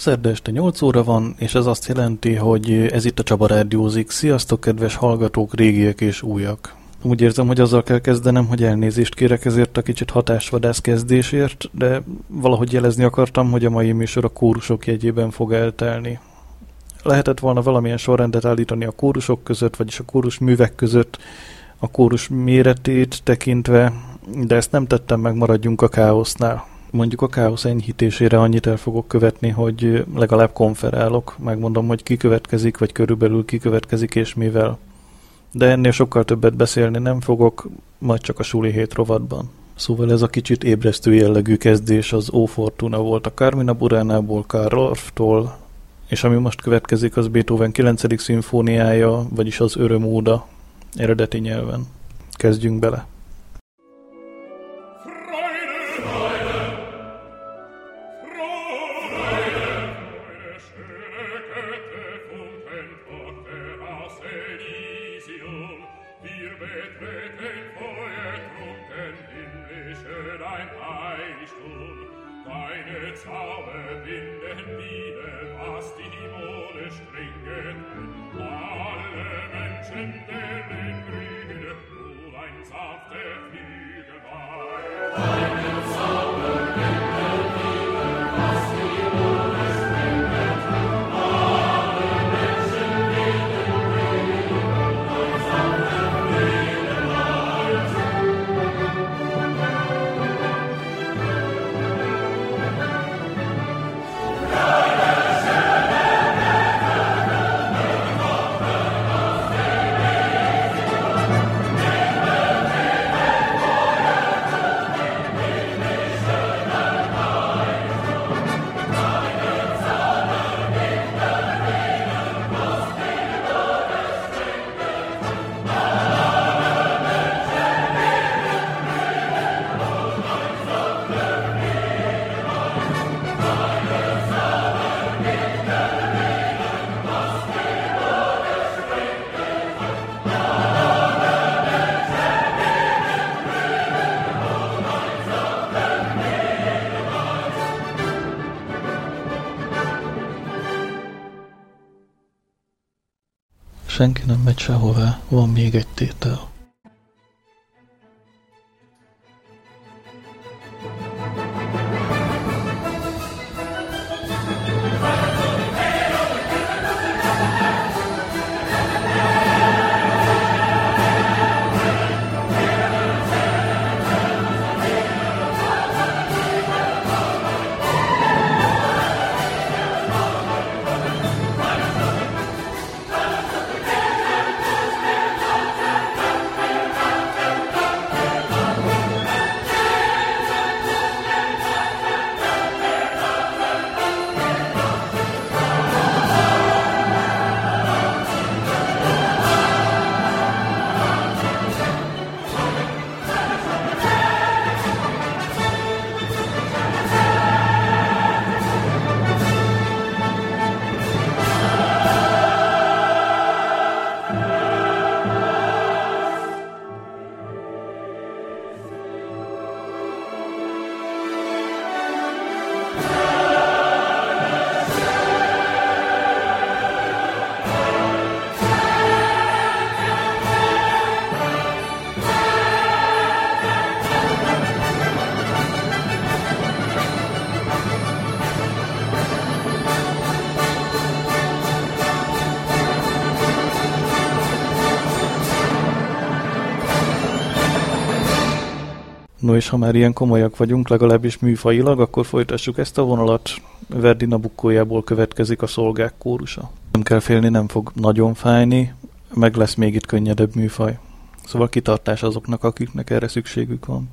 Szerda este 8 óra van, és ez azt jelenti, hogy ez itt a Csaba Rádiózik. Sziasztok, kedves hallgatók, régiek és újak! Úgy érzem, hogy azzal kell kezdenem, hogy elnézést kérek ezért a kicsit hatásvadász kezdésért, de valahogy jelezni akartam, hogy a mai műsor a kórusok jegyében fog eltelni. Lehetett volna valamilyen sorrendet állítani a kórusok között, vagyis a kórus művek között, a kórus méretét tekintve, de ezt nem tettem meg, maradjunk a káosznál mondjuk a káosz enyhítésére annyit el fogok követni, hogy legalább konferálok, megmondom, hogy ki következik, vagy körülbelül ki következik, és mivel. De ennél sokkal többet beszélni nem fogok, majd csak a suli hét rovatban. Szóval ez a kicsit ébresztő jellegű kezdés az Ó Fortuna volt a Carmina Buránából, Karl Orff-tól, és ami most következik, az Beethoven 9. szimfóniája, vagyis az Örömóda eredeti nyelven. Kezdjünk bele! Legend. Megy sehová, van még egy tétel. És ha már ilyen komolyak vagyunk, legalábbis műfajilag, akkor folytassuk ezt a vonalat. Verdi Nabukkójából következik a szolgák kórusa. Nem kell félni, nem fog nagyon fájni, meg lesz még itt könnyedebb műfaj. Szóval kitartás azoknak, akiknek erre szükségük van.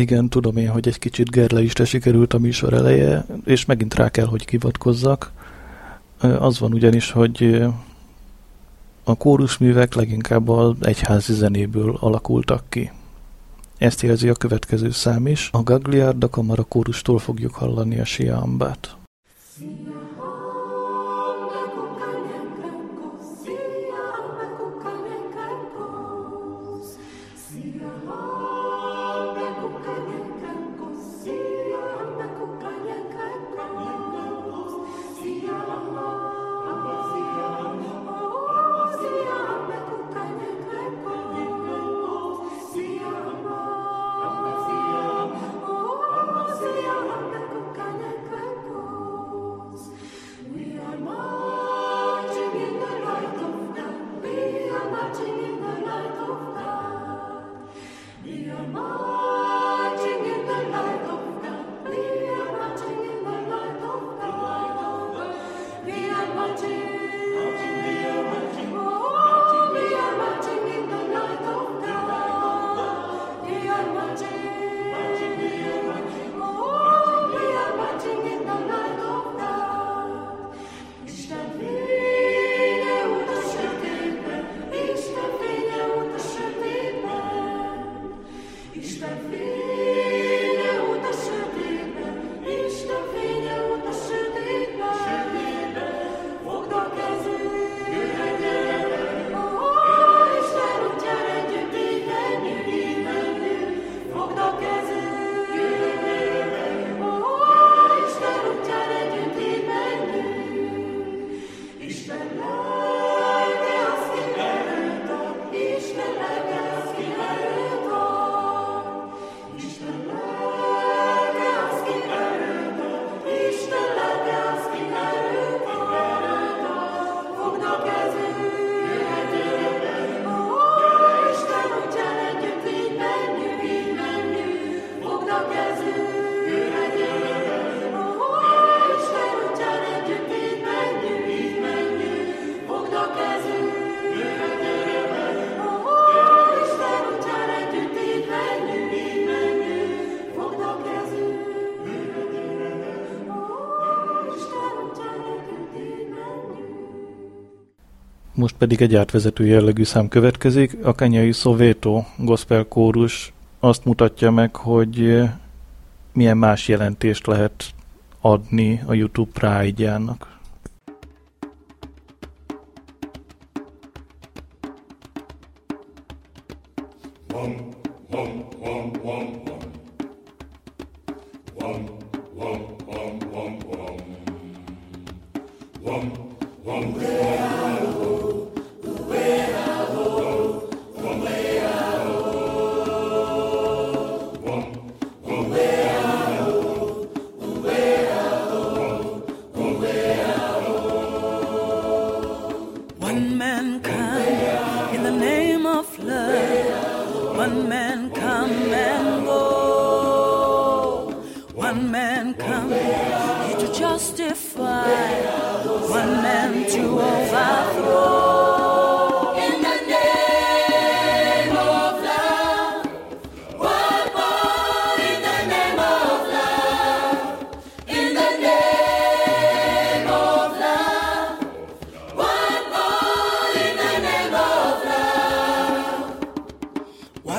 Igen, tudom én, hogy egy kicsit gerleiste sikerült a műsor eleje, és megint rá kell, hogy kivatkozzak. Az van ugyanis, hogy a kórusművek leginkább az egyházi zenéből alakultak ki. Ezt jelzi a következő szám is. A Gagliarda kamara kórustól fogjuk hallani a Siambát. Szia. Most pedig egy átvezető jellegű szám következik. A kenyai Soweto gospel kórus azt mutatja meg, hogy eh, milyen más jelentést lehet adni a YouTube Pride-jának.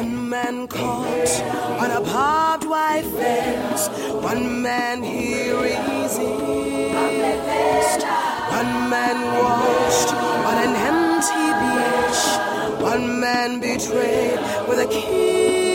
One man caught on a barbed wire fence. One man here is resist. One man washed on an empty beach. One man betrayed with a key.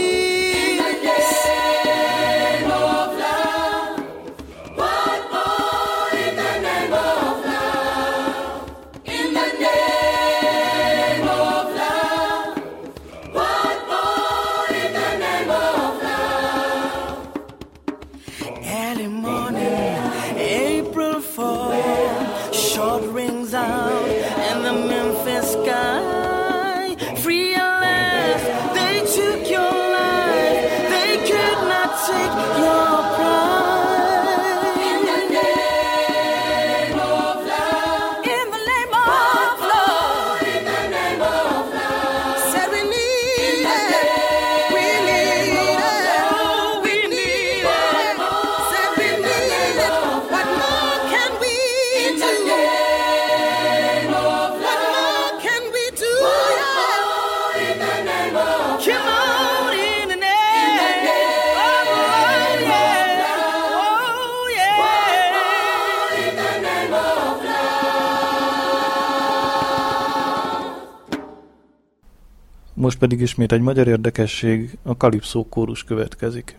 Most pedig ismét egy magyar érdekesség, a kalipszó kórus következik.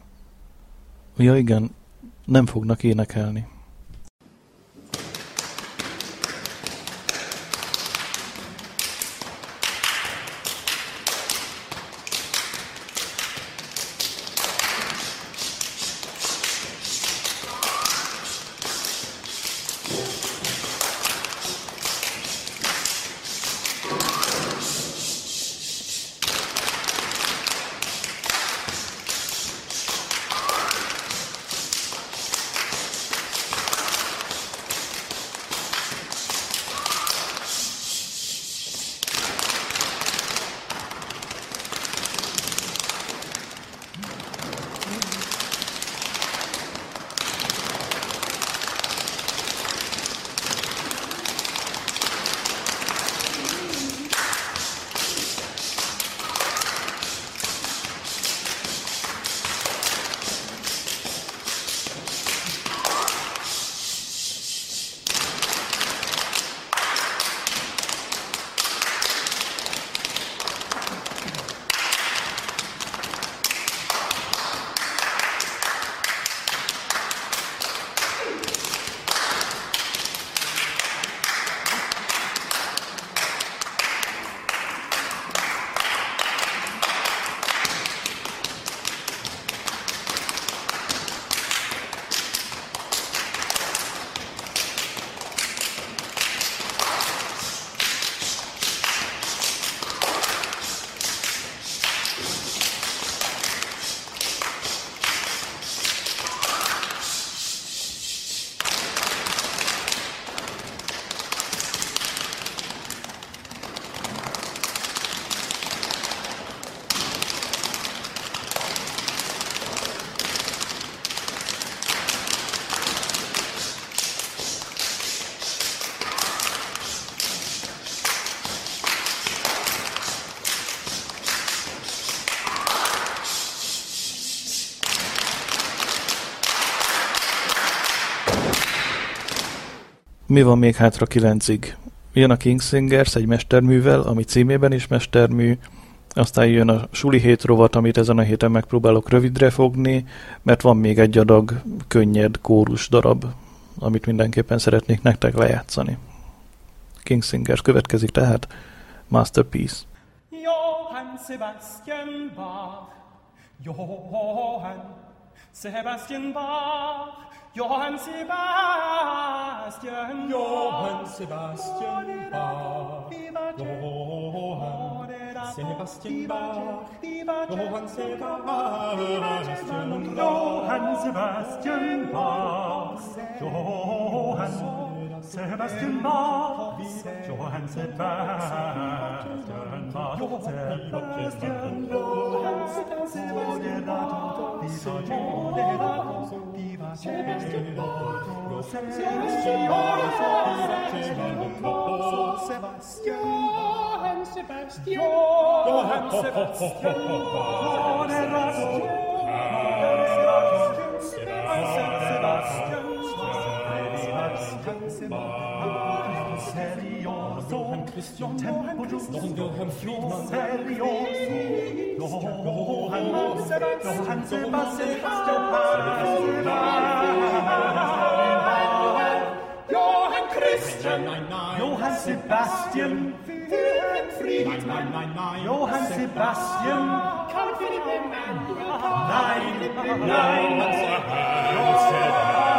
Ja igen, nem fognak énekelni. Mi van még hátra kilencig? Jön a King Singers egy mesterművel, ami címében is mestermű, aztán jön a suli hét rovat, amit ezen a héten megpróbálok rövidre fogni, mert van még egy adag könnyed kórus darab, amit mindenképpen szeretnék nektek lejátszani. King Singers következik tehát, Masterpiece. Johann Sebastian Bach, Johann Sebastian Bach, Johann Sebastian, Johann Sebastian Bach, Johann Sebastian Bach, Johann Sebastian, Johann Sebastian Bach, Johann Sebastian Bach, Johann Sebastian Bach, Sebastian, Johann Sebastian Bach, Viva Sebastian Bach, Sebastian, Sebastian, Johann Sebastian, Johann Sebastian, Sebastian, Serioso, Christian Tempo giusto, Johann Friedmann, Serioso, Johann Sebastian, Johann Sebastian, Johann Christian, Johann Sebastian, Wilhelm Friedmann, nein, nein, nein, Johann Sebastian, Karl Philipp Emanuel, nein, nein, Johann Sebastian.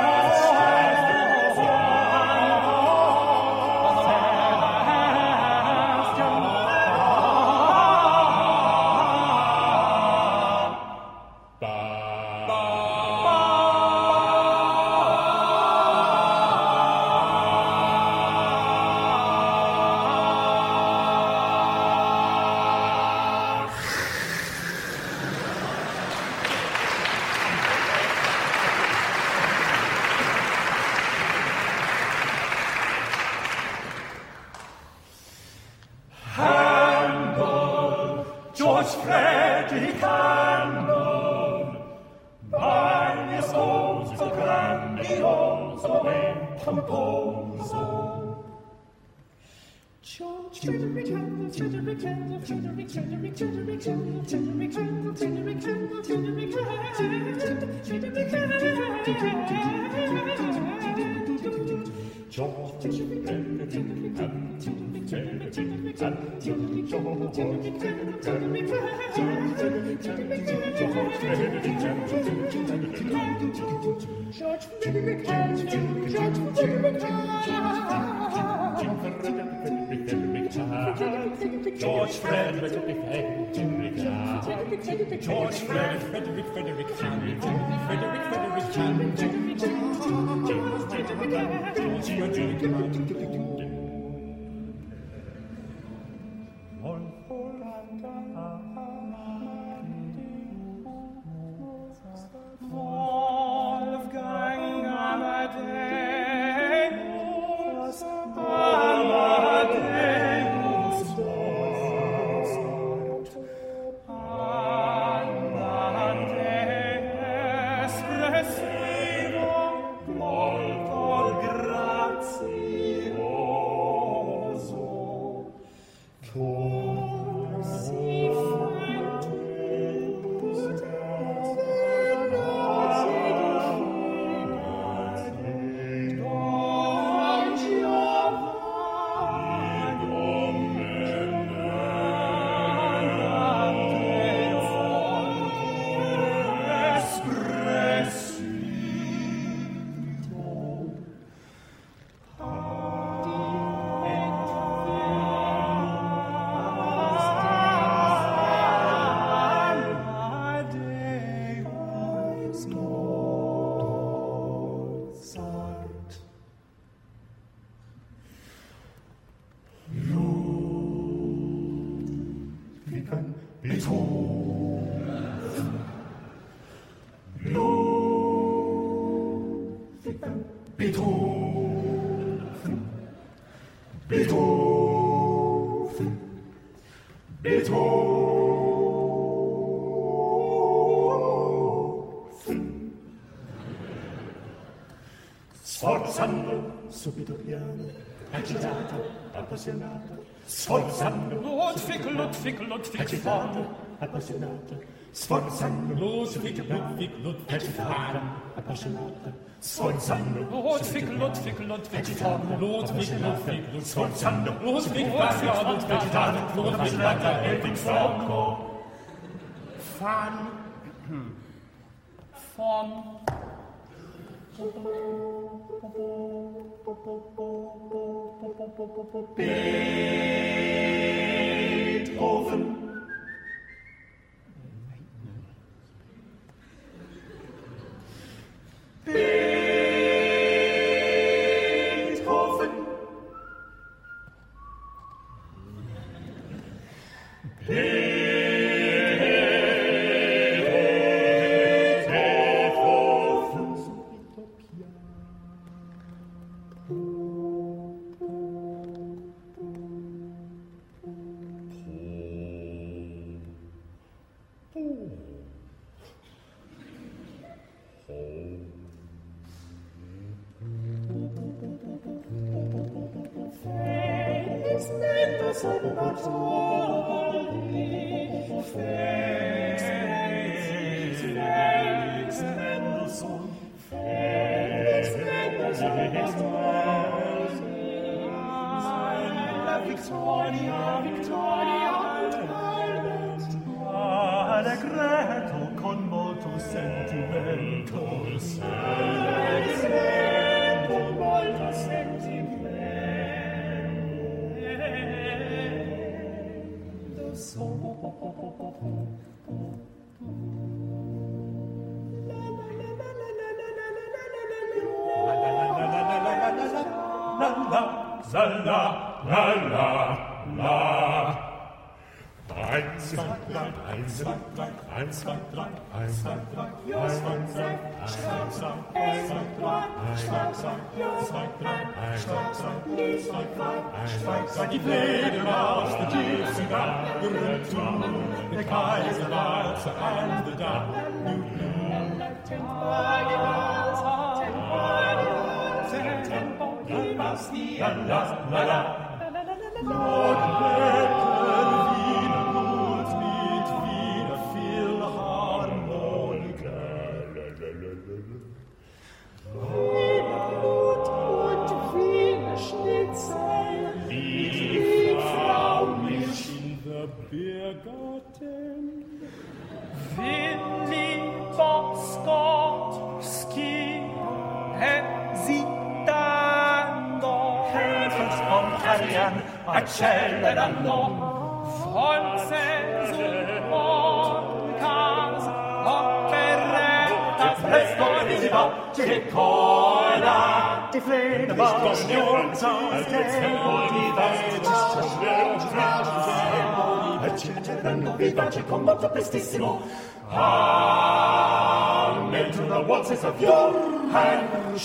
Appassionato, sforzando, Ludwig, Ludwig, Ludwig agitato, von appassionato, sforzando, Ludwig, Ludwig, Ludwig agitato, von appassionato, sforzando, Ludwig, Ludwig, Ludwig von Ludwig, Ludwig, Ludwig sforzando, Ludwig, Ludwig, Ludwig, agitato, Ludwig, e il fuoco. von von Beethoven. Beethoven. Eins, zwei, drei, eins, zwei, drei, eins, zwei, drei, Schlag, Schlag, eins, zwei, drei, Schlag, Schlag, zwei, drei, Schlag, Schlag, zwei, drei, Schlag, Schlag, die Pläne aus der Gypsy Bar, Retour, der Kaiser war zu Ende da, nu, nu. Temporarius, Temporarius, Tempo, gib uns die Anlass, la, la, la, la, la, la, la, la, la, la, la, accellerando forse sul per opperettas presto arriva che cola ti fleht was nur zu tempo di vesta schwer accelerando vivace combatto prestissimo Amen to the waltzes of your hand,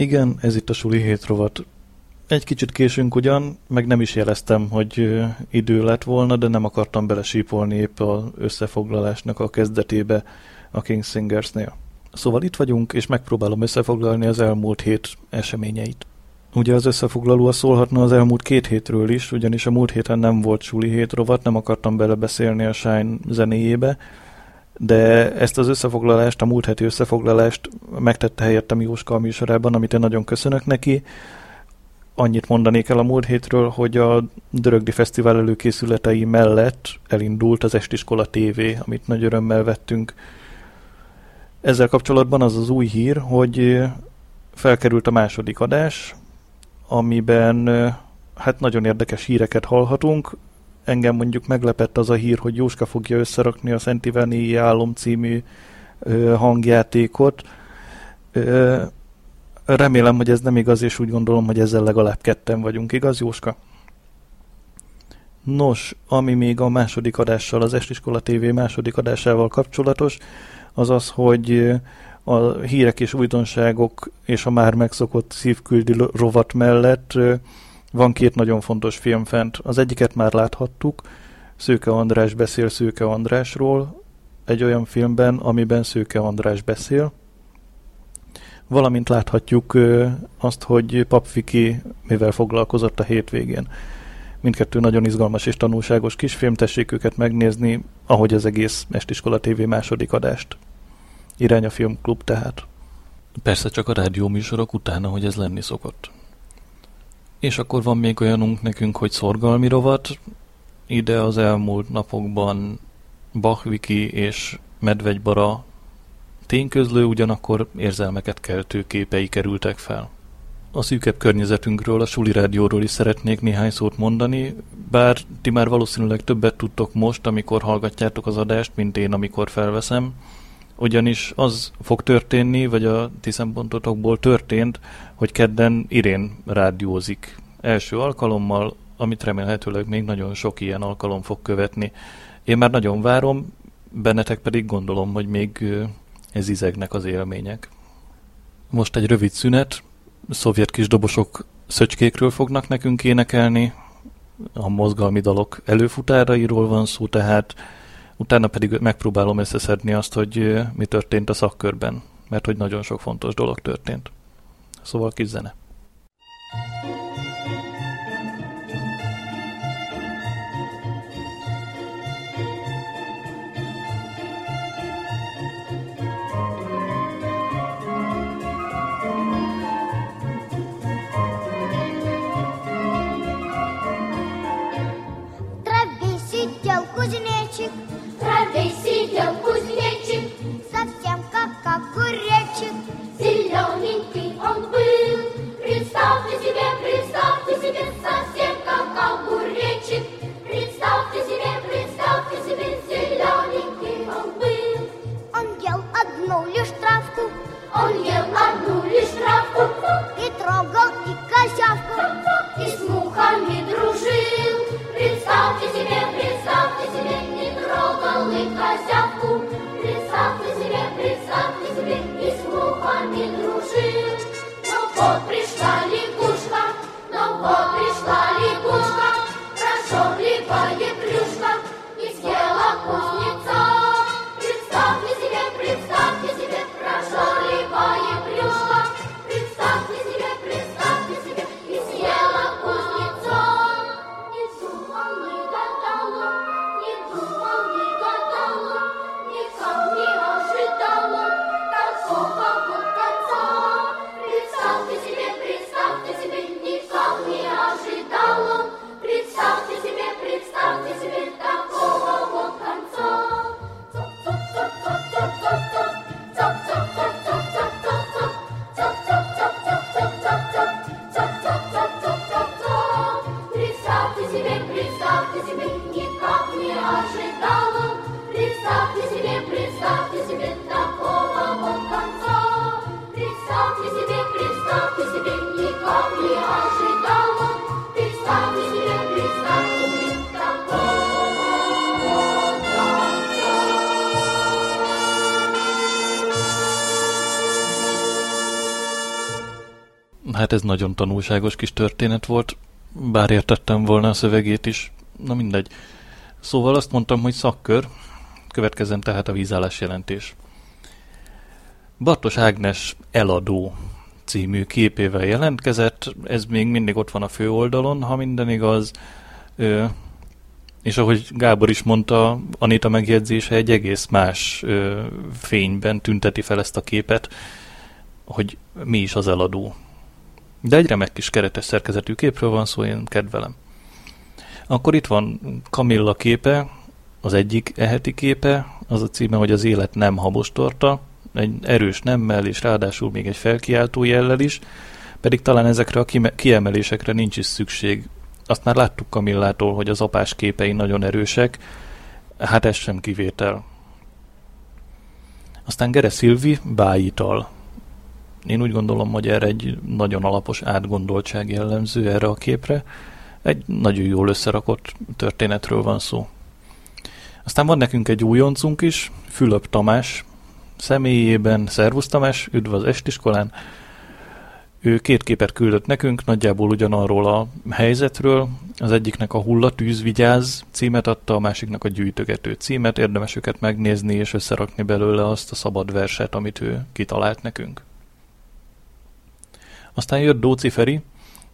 Igen, ez itt a Suli hét. Egy kicsit késünk ugyan, meg nem is jeleztem, hogy idő lett volna, de nem akartam belesípolni épp az összefoglalásnak a kezdetébe a King Singersnél. Szóval itt vagyunk, és megpróbálom összefoglalni az elmúlt hét eseményeit. Ugye az összefoglaló szólhatna az elmúlt két hétről is, ugyanis a múlt héten nem volt suli hét nem akartam belebeszélni a Shine zenéjébe, de ezt az összefoglalást, a múlt heti összefoglalást megtette helyettem Jóska a műsorában, amit én nagyon köszönök neki. Annyit mondanék el a múlt hétről, hogy a Dörögdi Fesztivál előkészületei mellett elindult az Estiskola TV, amit nagy örömmel vettünk. Ezzel kapcsolatban az az új hír, hogy felkerült a második adás, amiben hát nagyon érdekes híreket hallhatunk. Engem mondjuk meglepett az a hír, hogy Jóska fogja összerakni a Szent Iványi Álom című hangjátékot. Remélem, hogy ez nem igaz, és úgy gondolom, hogy ezzel legalább ketten vagyunk. Igaz, Jóska? Nos, ami még a második adással, az Estiskola TV második adásával kapcsolatos, az az, hogy a hírek és újdonságok és a már megszokott szívküldi rovat mellett van két nagyon fontos film fent. Az egyiket már láthattuk, Szőke András beszél Szőke Andrásról, egy olyan filmben, amiben Szőke András beszél. Valamint láthatjuk azt, hogy Papfiki mivel foglalkozott a hétvégén. Mindkettő nagyon izgalmas és tanulságos kisfilm, tessék őket megnézni, ahogy az egész Estiskola TV második adást. Irány a filmklub tehát. Persze csak a rádió műsorok utána, hogy ez lenni szokott. És akkor van még olyanunk nekünk, hogy szorgalmi rovat. Ide az elmúlt napokban Bachviki és Medvegybara tényközlő, ugyanakkor érzelmeket keltő képei kerültek fel. A szűkebb környezetünkről, a Suli Rádióról is szeretnék néhány szót mondani, bár ti már valószínűleg többet tudtok most, amikor hallgatjátok az adást, mint én, amikor felveszem, ugyanis az fog történni, vagy a ti szempontotokból történt, hogy kedden Irén rádiózik első alkalommal, amit remélhetőleg még nagyon sok ilyen alkalom fog követni. Én már nagyon várom, bennetek pedig gondolom, hogy még ez izegnek az élmények. Most egy rövid szünet, szovjet kis dobosok szöcskékről fognak nekünk énekelni, a mozgalmi dalok előfutárairól van szó, tehát utána pedig megpróbálom összeszedni azt, hogy mi történt a szakkörben, mert hogy nagyon sok fontos dolog történt. Szóval kis. Представьте себе, представьте себе, совсем как огуречек. Представьте себе, представьте себе, зелененький он был. Он ел одну лишь травку. Он ел одну лишь травку. И трогал и козявку. И с мухами дружил. Представьте себе, представьте себе, не трогал и козявку. Вот пришла лягушка, но вот пришла лягушка. Nagyon tanulságos kis történet volt, bár értettem volna a szövegét is. Na mindegy. Szóval azt mondtam, hogy szakkör, következzen tehát a vízállás jelentés. Bartos Ágnes eladó című képével jelentkezett, ez még mindig ott van a főoldalon, ha minden igaz, ö, és ahogy Gábor is mondta, Anita megjegyzése egy egész más ö, fényben tünteti fel ezt a képet, hogy mi is az eladó. De egy remek kis keretes szerkezetű képről van szó, én kedvelem. Akkor itt van Kamilla képe, az egyik eheti képe, az a címe, hogy az élet nem habostorta, egy erős nemmel, és ráadásul még egy felkiáltó jellel is, pedig talán ezekre a kiemelésekre nincs is szükség. Azt már láttuk Kamillától, hogy az apás képei nagyon erősek, hát ez sem kivétel. Aztán Gere Szilvi bájital. Én úgy gondolom, hogy erre egy nagyon alapos átgondoltság jellemző erre a képre. Egy nagyon jól összerakott történetről van szó. Aztán van nekünk egy újoncunk is, Fülöp Tamás, személyében. Szervusz Tamás, üdv az estiskolán. Ő két képet küldött nekünk, nagyjából ugyanarról a helyzetről. Az egyiknek a Hullatűz vigyáz címet adta, a másiknak a Gyűjtögető címet. Érdemes őket megnézni és összerakni belőle azt a szabad verset, amit ő kitalált nekünk. Aztán jött Dóci Feri,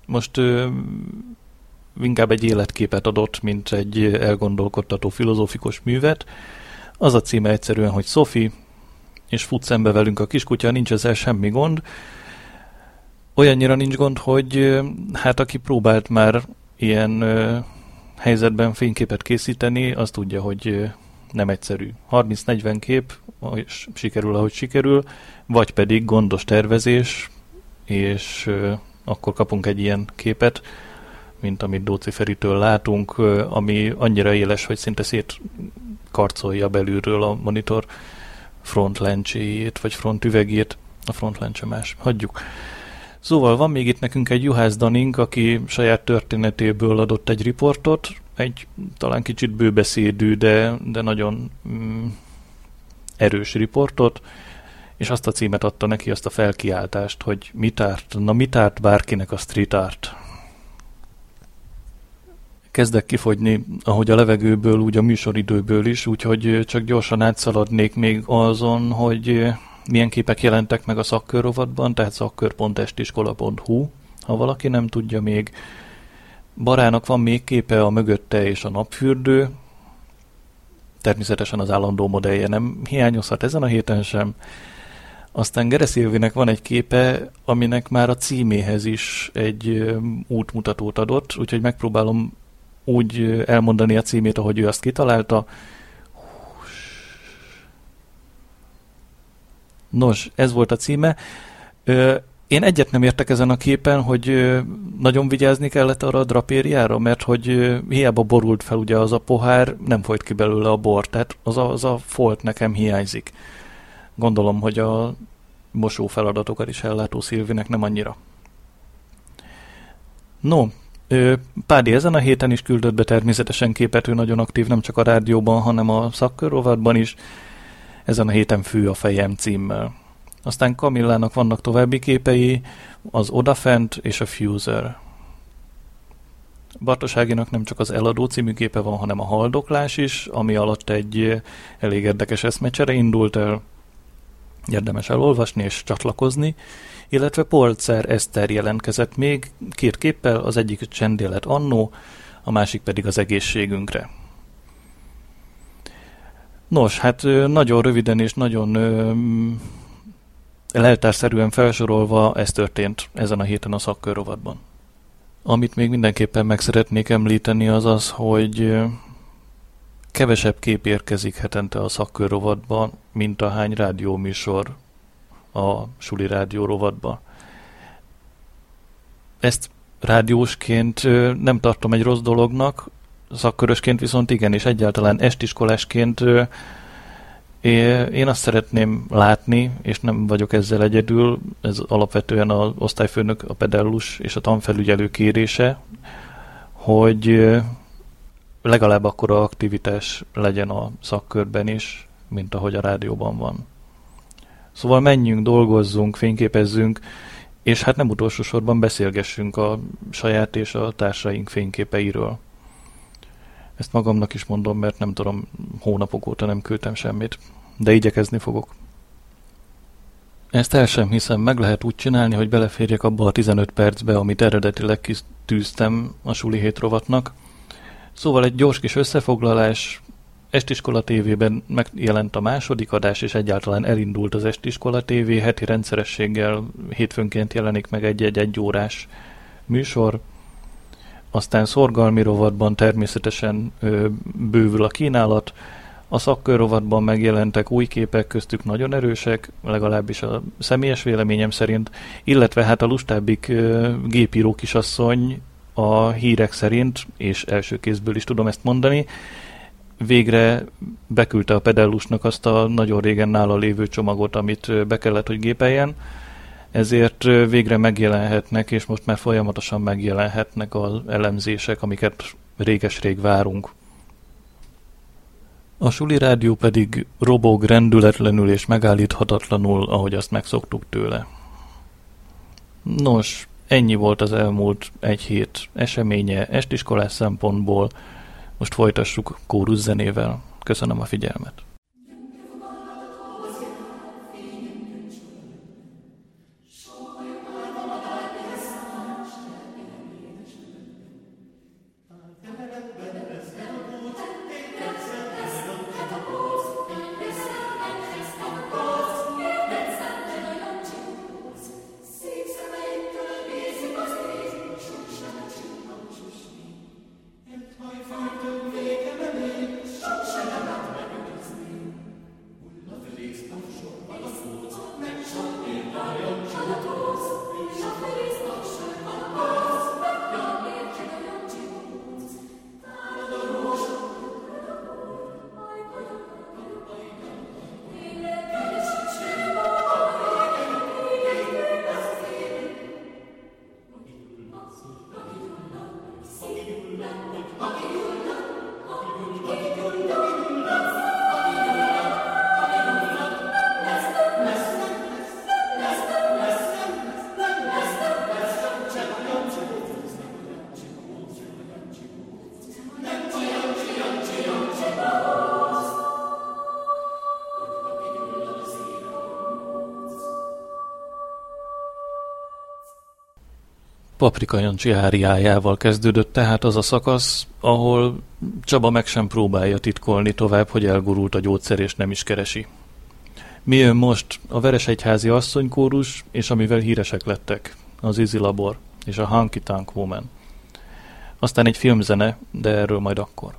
most ö, inkább egy életképet adott, mint egy elgondolkodtató filozófikus művet. Az a címe egyszerűen, hogy Sophie, és fut szembe velünk a kiskutya, nincs ezzel semmi gond. Olyannyira nincs gond, hogy hát aki próbált már ilyen ö, helyzetben fényképet készíteni, az tudja, hogy nem egyszerű. 30-40 kép, és sikerül, ahogy sikerül, vagy pedig gondos tervezés, és akkor kapunk egy ilyen képet, mint amit Dóci Feritől látunk, ami annyira éles, hogy szinte szét karcolja belülről a monitor front lencséjét, vagy front üvegét, a front lencse más. Hagyjuk. Szóval van még itt nekünk egy Juhász Danink, aki saját történetéből adott egy riportot, egy talán kicsit bőbeszédű, de, de nagyon mm, erős riportot, és azt a címet adta neki, azt a felkiáltást, hogy mit árt, na mit árt bárkinek a street art kezdek kifogyni, ahogy a levegőből, úgy a műsoridőből is, úgyhogy csak gyorsan átszaladnék még azon, hogy milyen képek jelentek meg a szakkörrovatban, tehát szakkör.estiskola.hu, ha valaki nem tudja még. Barának van még képe a mögötte és a napfürdő, természetesen az állandó modellje nem hiányozhat ezen a héten sem. Aztán Gereszilvinek van egy képe, aminek már a címéhez is egy útmutatót adott, úgyhogy megpróbálom úgy elmondani a címét, ahogy ő azt kitalálta. Nos, ez volt a címe. Én egyet nem értek ezen a képen, hogy nagyon vigyázni kellett arra a drapériára, mert hogy hiába borult fel ugye az a pohár, nem folyt ki belőle a bor, tehát az a, az a folt nekem hiányzik. Gondolom, hogy a mosó feladatokat is ellátó Szilvinek nem annyira. No, Pádi ezen a héten is küldött be természetesen képet, ő nagyon aktív nem csak a rádióban, hanem a szakkörrovatban is. Ezen a héten fő a fejem címmel. Aztán Kamillának vannak további képei, az Odafent és a Fuser. Bartoságinak nem csak az Eladó című képe van, hanem a Haldoklás is, ami alatt egy elég érdekes eszmecsere indult el. Érdemes elolvasni és csatlakozni illetve Polcer Eszter jelentkezett még két képpel, az egyik csendélet annó, a másik pedig az egészségünkre. Nos, hát nagyon röviden és nagyon leltárszerűen felsorolva ez történt ezen a héten a szakkörrovatban. Amit még mindenképpen meg szeretnék említeni az az, hogy kevesebb kép érkezik hetente a szakkörrovatban, mint a hány rádióműsor a Suli Rádió rovatba. Ezt rádiósként nem tartom egy rossz dolognak, szakkörösként viszont igen, és egyáltalán estiskolásként én azt szeretném látni, és nem vagyok ezzel egyedül, ez alapvetően az osztályfőnök, a pedellus és a tanfelügyelő kérése, hogy legalább akkora aktivitás legyen a szakkörben is, mint ahogy a rádióban van. Szóval menjünk, dolgozzunk, fényképezzünk, és hát nem utolsó sorban beszélgessünk a saját és a társaink fényképeiről. Ezt magamnak is mondom, mert nem tudom, hónapok óta nem küldtem semmit, de igyekezni fogok. Ezt el sem hiszem, meg lehet úgy csinálni, hogy beleférjek abba a 15 percbe, amit eredetileg kitűztem a suli hét rovatnak. Szóval egy gyors kis összefoglalás, Estiskola TV-ben megjelent a második adás, és egyáltalán elindult az Estiskola TV, heti rendszerességgel hétfőnként jelenik meg egy-egy egy órás műsor. Aztán szorgalmi rovatban természetesen ö, bővül a kínálat, a szakkör rovatban megjelentek új képek, köztük nagyon erősek, legalábbis a személyes véleményem szerint, illetve hát a lustábbik ö, gépíró kisasszony a hírek szerint, és első kézből is tudom ezt mondani, végre beküldte a pedellusnak azt a nagyon régen nála lévő csomagot, amit be kellett, hogy gépeljen, ezért végre megjelenhetnek, és most már folyamatosan megjelenhetnek az elemzések, amiket réges-rég várunk. A Suli Rádió pedig robog rendületlenül és megállíthatatlanul, ahogy azt megszoktuk tőle. Nos, ennyi volt az elmúlt egy hét eseménye estiskolás szempontból, most folytassuk kórus zenével. Köszönöm a figyelmet. Paprika Jancsi áriájával kezdődött tehát az a szakasz, ahol Csaba meg sem próbálja titkolni tovább, hogy elgurult a gyógyszer és nem is keresi. Mi jön most? A Veresegyházi asszonykórus, és amivel híresek lettek, az Easy Labor és a Hunky Tank Woman. Aztán egy filmzene, de erről majd akkor.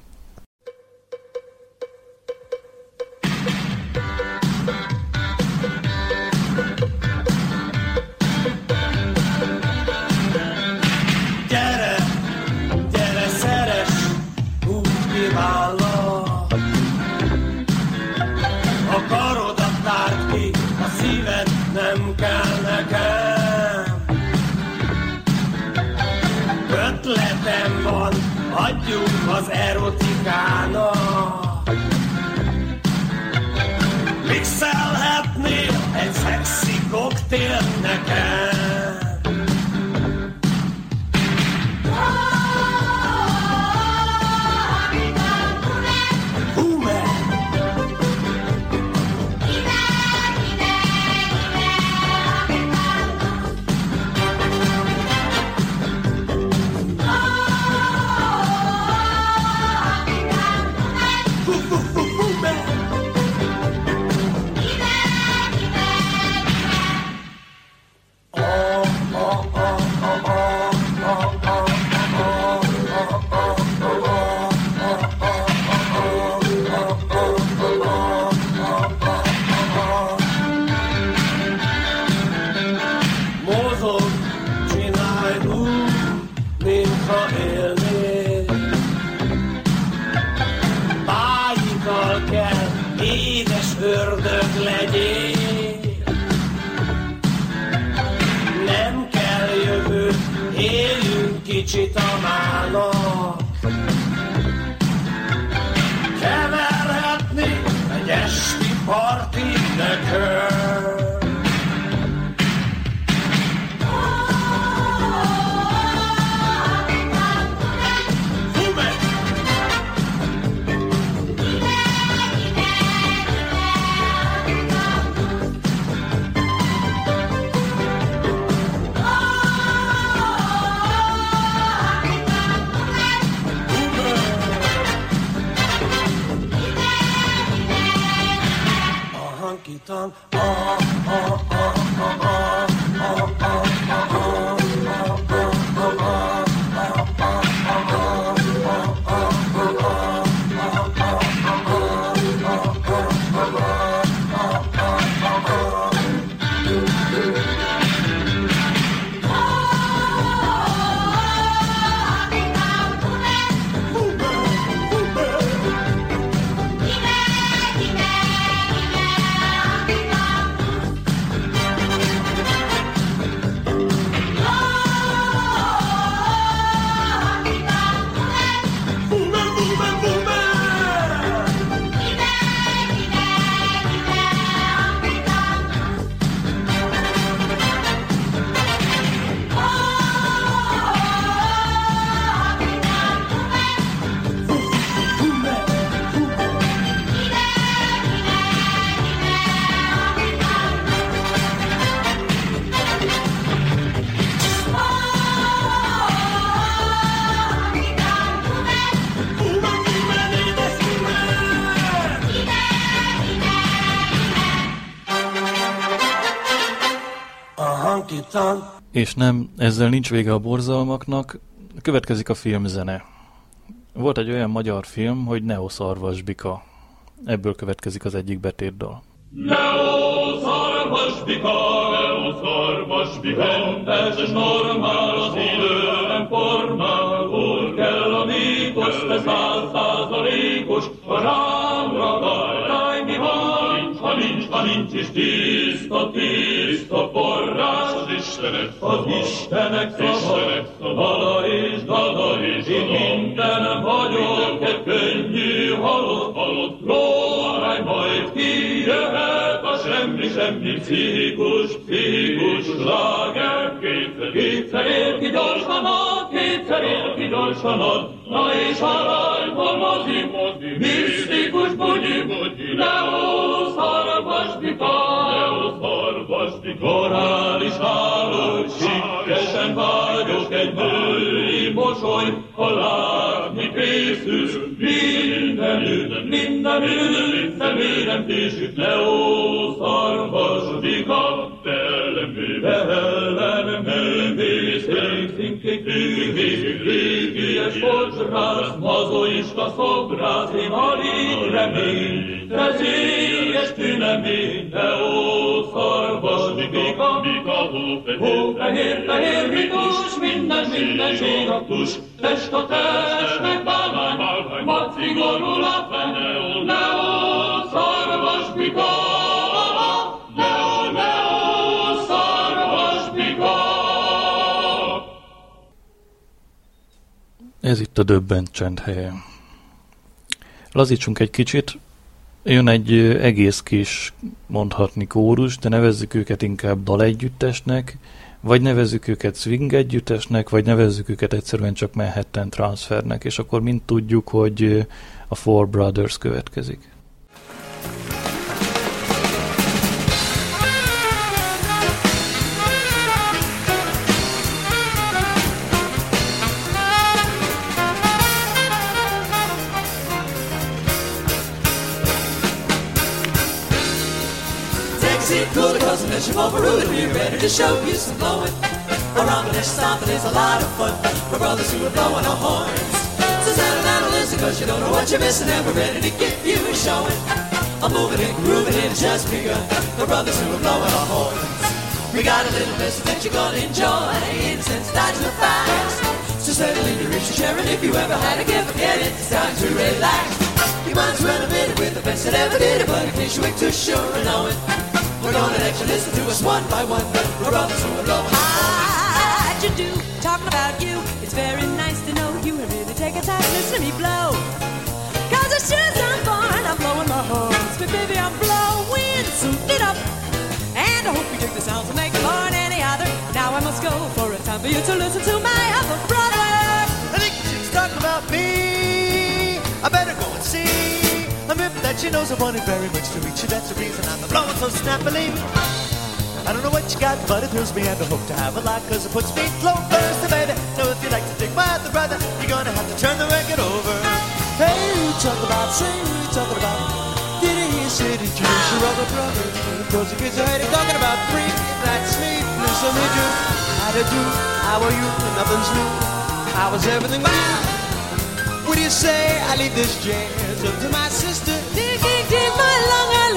És nem, ezzel nincs vége a borzalmaknak, következik a filmzene. Volt egy olyan magyar film, hogy Neo Szarvasbika. Ebből következik az egyik betétdal. Leo szarvasbika, Leo szarvasbika, ez normál az idő nem formál, hol kell a mítosz, te száz százalékos, ha rám nincs, is tiszta, tiszta forrás, az Istenek az Istenek szava, dala és dala és én minden vagyok, egy könnyű halott, halott. Lórány, majd kijöhet a semmi, semmi pszichikus, pszichikus láger. Kétszer, kétszer ér ki gyorsan ad, kétszer ér ki gyorsan ad, na és rajta mozi, mozi, misztikus bugyi, bugyi, Leo szarvasdika, Leo szarvasdika, morális háló, sikkesen vágyok egy női mosoly, ha látni készülsz, mindenütt, mindenütt, személyem késük, Leo szarvasdika, velem művészünk, tühi, régies fogyrász, mazoista szobrász, én alig remény, vezélyes tünemény, de ó, szarvas, mika, mika, hó, fehér, fehér, mikus, minden, minden zsíraktus, test a testnek bálvány, macigorul a fene, Ez itt a döbbent csend helye. Lazítsunk egy kicsit, jön egy egész kis, mondhatni kórus, de nevezzük őket inkább dalegyüttesnek, vagy nevezzük őket swing együttesnek, vagy nevezzük őket egyszerűen csak Manhattan transfernek, és akkor mind tudjuk, hogy a Four Brothers következik. To show you some blowing. Around the stomping is a lot of fun for brothers who are blowing our horns. So settle down and listen, cause you don't know what you're missing, and we're ready to give you a showing. I'm moving and grooving, it has just begun for brothers who are blowing our horns. We got a little message that you're gonna enjoy, incense, dodge the facts. So settle in your rich sharing if you ever had a gift, forget it, it's time to relax. You might as well admit it with the best that ever did it, but in case you ain't too sure of knowing, we're gonna let you listen to us one by one. We're brothers who are blowing How'd you do? Talking about you. It's very nice to know you and really take a time to listen to me blow. Cause as sure as I'm born, I'm blowing my horns. But baby, I'm blowing, suit it up. And I hope you dig the sounds that make more than any other. Now I must go for a time for you to listen to my other brother. I think she's talking about me. I better go and see. That she knows I wanted very much to reach you. That's the reason I'm blowing so snappily. I don't know what you got, but it thrills me and I hope to have a lot Cause it puts me flow first, and baby So if you like to dig my other brother You're gonna have to turn the record over Hey, you talking about? Say you talking about? Did hear city juice your other brother. Cause kids are hating, talking about free, that sleepless of me do. How to do, how are you? Nothing's new. How was everything? What do you say? I leave this jazz up to my sister.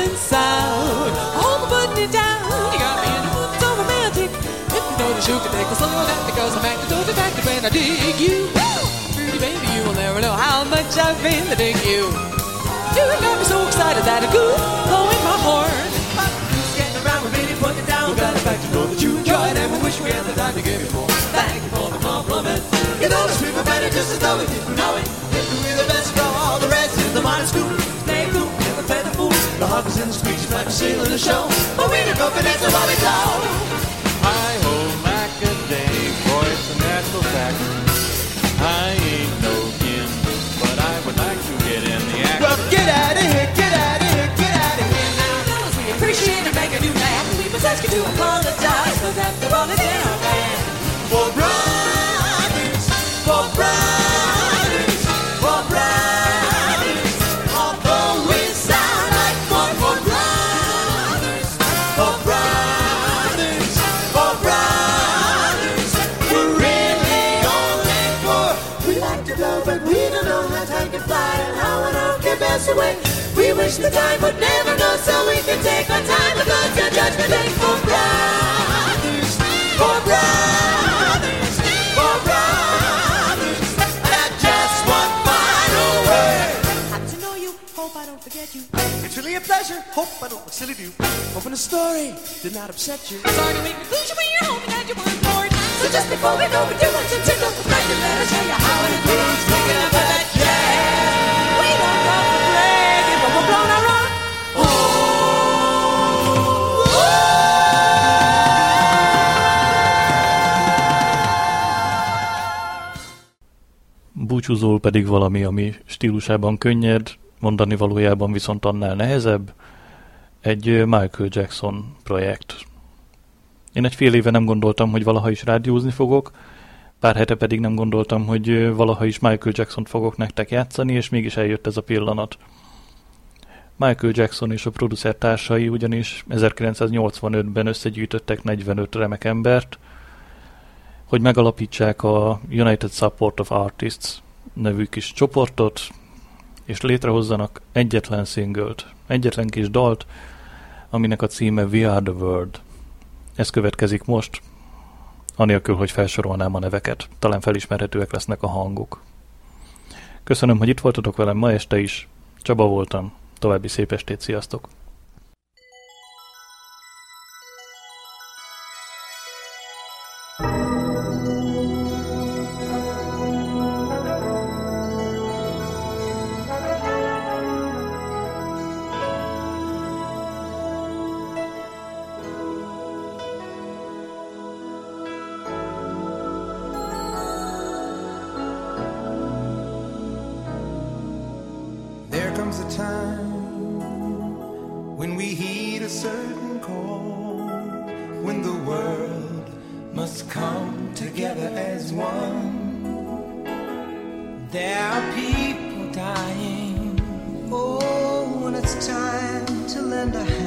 Island sound. Hold the putting it down. You got me in the mood so romantic. If you know notice, you can take a slow down because I'm acting so defective when I dig you. Pretty baby, you will never know how much I've been to dig you. You got me so excited that I could blowing my horn. Getting around with me, put it down. Got the fact to know that you enjoyed and we wish we had the time to give you more. Thank you for the compliment. You know the street better just as though we didn't know it. If we're the best of all the rest is the modern school. The fool. The huggers in the streets, like a seal in the show. But we don't go for that's what we go. Hi ho, Macaday, boy, it's a natural fact. I ain't no kin, but I would like to get in the act. Well, get out of here, get out of here, get out of here now. Fellas, we appreciate it, making you laugh. We must ask you to apologize, cause after all it's in our band. For brothers, away. We wish the time would never go so we can take our time to go to judgment day for brothers, for brothers, for brothers. And just one final word. Happy to know you, hope I don't forget you. It's really a pleasure. Hope I don't look silly to you. Hoping the story did not upset you. Sorry to make lose when you're hoping that you weren't bored. So just before we go, we do want to tickle the fact and let us show you how it goes. Búcsúzól pedig valami, ami stílusában könnyed, mondani valójában viszont annál nehezebb, egy Michael Jackson projekt. Én egy fél éve nem gondoltam, hogy valaha is rádiózni fogok, pár hete pedig nem gondoltam, hogy valaha is Michael Jackson fogok nektek játszani, és mégis eljött ez a pillanat. Michael Jackson és a producer társai ugyanis 1985-ben összegyűjtöttek 45 remek embert, hogy megalapítsák a United Support of Artists nevű kis csoportot, és létrehozzanak egyetlen szingölt, egyetlen kis dalt, aminek a címe We Are The World. Ez következik most, anélkül, hogy felsorolnám a neveket. Talán felismerhetőek lesznek a hangok. Köszönöm, hogy itt voltatok velem ma este is. Csaba voltam. További szép estét, sziasztok! Miranda.